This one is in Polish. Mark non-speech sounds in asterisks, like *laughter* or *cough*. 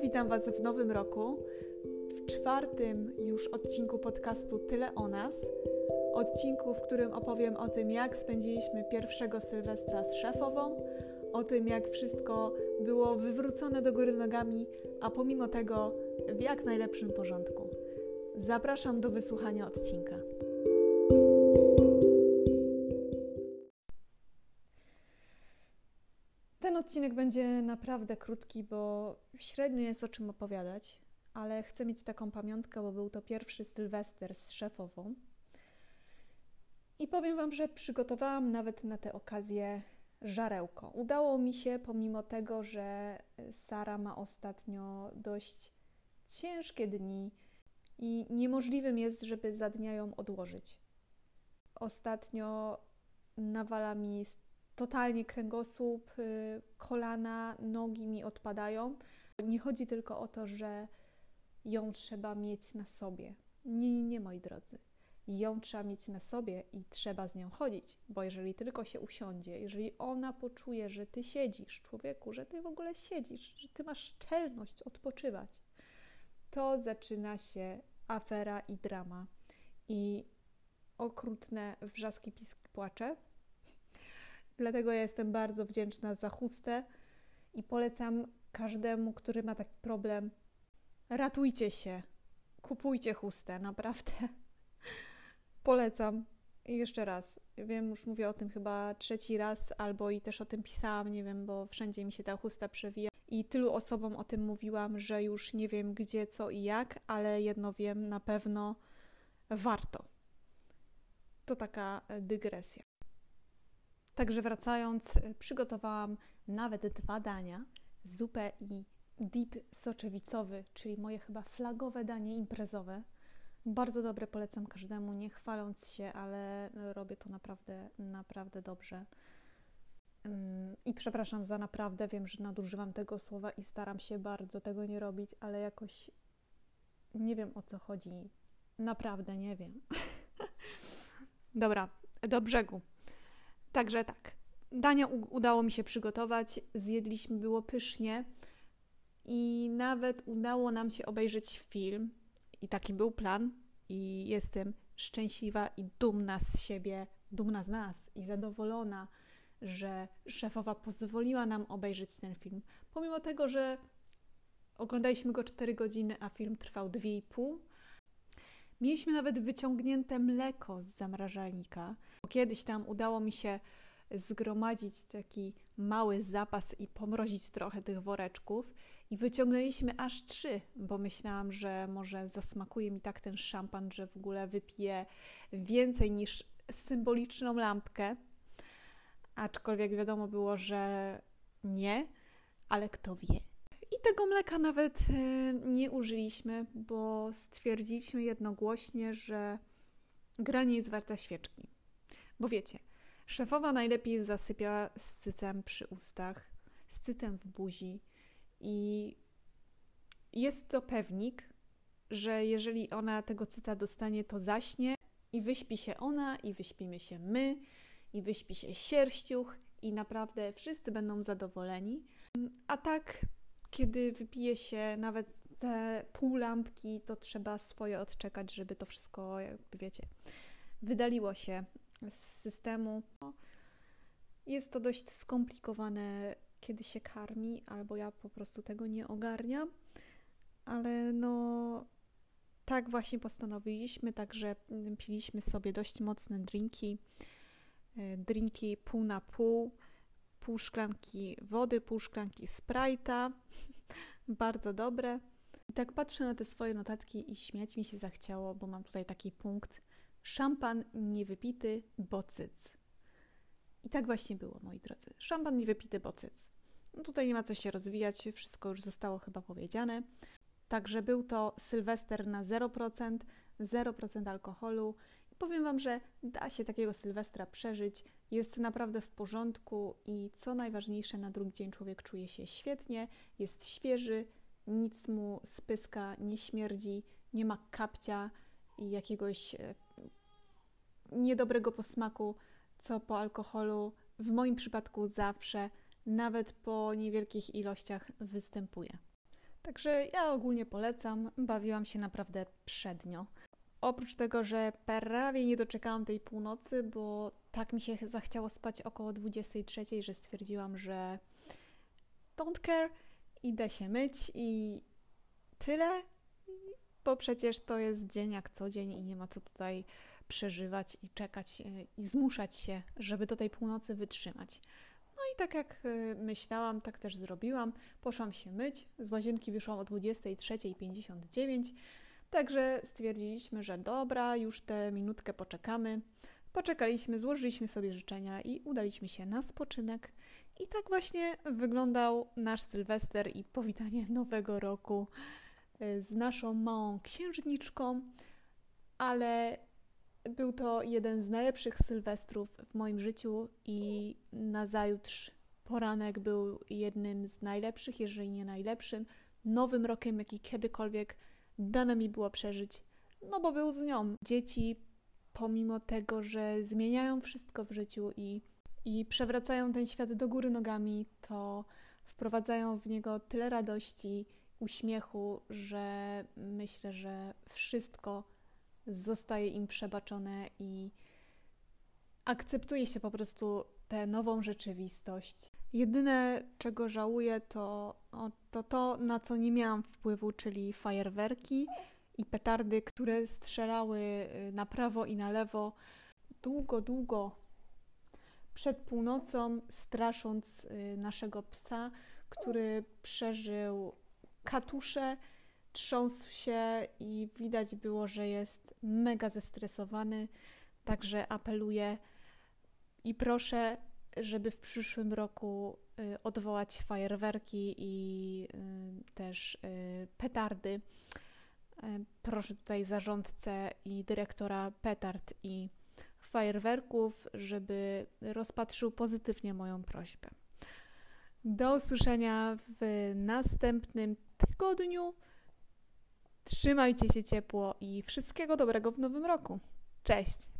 witam Was w nowym roku, w czwartym już odcinku podcastu Tyle o nas. Odcinku, w którym opowiem o tym, jak spędziliśmy pierwszego Sylwestra z szefową, o tym, jak wszystko było wywrócone do góry nogami, a pomimo tego w jak najlepszym porządku. Zapraszam do wysłuchania odcinka. Odcinek będzie naprawdę krótki, bo średnio jest o czym opowiadać, ale chcę mieć taką pamiątkę, bo był to pierwszy Sylwester z szefową. I powiem Wam, że przygotowałam nawet na tę okazję żarełko. Udało mi się, pomimo tego, że Sara ma ostatnio dość ciężkie dni i niemożliwym jest, żeby za dnia ją odłożyć. Ostatnio nawala mi totalnie kręgosłup, y, kolana, nogi mi odpadają. Nie chodzi tylko o to, że ją trzeba mieć na sobie. Nie, nie, nie, moi drodzy. Ją trzeba mieć na sobie i trzeba z nią chodzić, bo jeżeli tylko się usiądzie, jeżeli ona poczuje, że ty siedzisz, człowieku, że ty w ogóle siedzisz, że ty masz czelność odpoczywać, to zaczyna się afera i drama. I okrutne wrzaski, piski, płacze Dlatego ja jestem bardzo wdzięczna za chustę i polecam każdemu, który ma taki problem. Ratujcie się, kupujcie chustę, naprawdę. *laughs* Polecam. I jeszcze raz, wiem, już mówię o tym chyba trzeci raz, albo i też o tym pisałam, nie wiem, bo wszędzie mi się ta chusta przewija. I tylu osobom o tym mówiłam, że już nie wiem gdzie, co i jak, ale jedno wiem, na pewno warto. To taka dygresja. Także wracając, y, przygotowałam nawet dwa dania: zupę i dip soczewicowy, czyli moje chyba flagowe danie imprezowe. Bardzo dobre, polecam każdemu, nie chwaląc się, ale robię to naprawdę, naprawdę dobrze. I przepraszam za naprawdę, wiem, że nadużywam tego słowa i staram się bardzo tego nie robić, ale jakoś nie wiem o co chodzi. Naprawdę nie wiem. *laughs* Dobra, do brzegu. Także tak, dania udało mi się przygotować, zjedliśmy, było pysznie i nawet udało nam się obejrzeć film i taki był plan i jestem szczęśliwa i dumna z siebie, dumna z nas i zadowolona, że szefowa pozwoliła nam obejrzeć ten film. Pomimo tego, że oglądaliśmy go 4 godziny, a film trwał 2,5. Mieliśmy nawet wyciągnięte mleko z zamrażalnika. Kiedyś tam udało mi się zgromadzić taki mały zapas i pomrozić trochę tych woreczków. I wyciągnęliśmy aż trzy, bo myślałam, że może zasmakuje mi tak ten szampan, że w ogóle wypiję więcej niż symboliczną lampkę. Aczkolwiek wiadomo było, że nie, ale kto wie. Tego mleka nawet e, nie użyliśmy, bo stwierdziliśmy jednogłośnie, że gra nie jest warta świeczki. Bo wiecie, szefowa najlepiej zasypia z cycem przy ustach, z cycem w buzi i jest to pewnik, że jeżeli ona tego cyca dostanie, to zaśnie i wyśpi się ona, i wyśpimy się my, i wyśpi się sierściuch i naprawdę wszyscy będą zadowoleni. A tak, kiedy wypije się nawet te pół lampki, to trzeba swoje odczekać, żeby to wszystko, jakby wiecie, wydaliło się z systemu. Jest to dość skomplikowane, kiedy się karmi, albo ja po prostu tego nie ogarniam, ale no tak właśnie postanowiliśmy, także piliśmy sobie dość mocne drinki, e, drinki pół na pół, pół szklanki wody, pół szklanki Sprite'a, *laughs* bardzo dobre. I tak patrzę na te swoje notatki i śmiać mi się zachciało, bo mam tutaj taki punkt, Szampan niewypity, bocyc. I tak właśnie było, moi drodzy. Szampan niewypity, bocyc. No tutaj nie ma co się rozwijać, wszystko już zostało chyba powiedziane. Także był to Sylwester na 0%, 0% alkoholu. I powiem Wam, że da się takiego Sylwestra przeżyć, jest naprawdę w porządku i co najważniejsze, na drugi dzień człowiek czuje się świetnie, jest świeży, nic mu z pyska nie śmierdzi, nie ma kapcia i jakiegoś e, niedobrego posmaku, co po alkoholu w moim przypadku zawsze, nawet po niewielkich ilościach, występuje. Także ja ogólnie polecam, bawiłam się naprawdę przednio. Oprócz tego, że prawie nie doczekałam tej północy, bo tak mi się zachciało spać około 23, że stwierdziłam, że don't care, idę się myć i tyle, bo przecież to jest dzień jak co dzień i nie ma co tutaj przeżywać i czekać e, i zmuszać się, żeby do tej północy wytrzymać. No i tak jak e, myślałam, tak też zrobiłam. Poszłam się myć, z łazienki wyszłam o 23.59, także stwierdziliśmy, że dobra, już tę minutkę poczekamy. Poczekaliśmy, złożyliśmy sobie życzenia i udaliśmy się na spoczynek. I tak właśnie wyglądał nasz Sylwester i powitanie Nowego Roku e, z naszą małą księżniczką, ale był to jeden z najlepszych sylwestrów w moim życiu i nazajutrz poranek był jednym z najlepszych, jeżeli nie najlepszym, nowym rokiem, jaki kiedykolwiek dane mi było przeżyć, no bo był z nią. Dzieci, pomimo tego, że zmieniają wszystko w życiu i, i przewracają ten świat do góry nogami, to wprowadzają w niego tyle radości, uśmiechu, że myślę, że wszystko zostaje im przebaczone i akceptuje się po prostu tę nową rzeczywistość. Jedyne, czego żałuję, to, o, to to, na co nie miałam wpływu, czyli fajerwerki i petardy, które strzelały y, na prawo i na lewo długo, długo przed północą, strasząc y, naszego psa, który przeżył katusze trząsł się i widać było, że jest mega zestresowany. Także apeluję i proszę, żeby w przyszłym roku y, odwołać fajerwerki i y, też y, petardy. Proszę tutaj zarządcę i dyrektora petard i fajerwerków, żeby rozpatrzył pozytywnie moją prośbę. Do usłyszenia w następnym tygodniu. Trzymajcie się ciepło i wszystkiego dobrego w nowym roku. Cześć!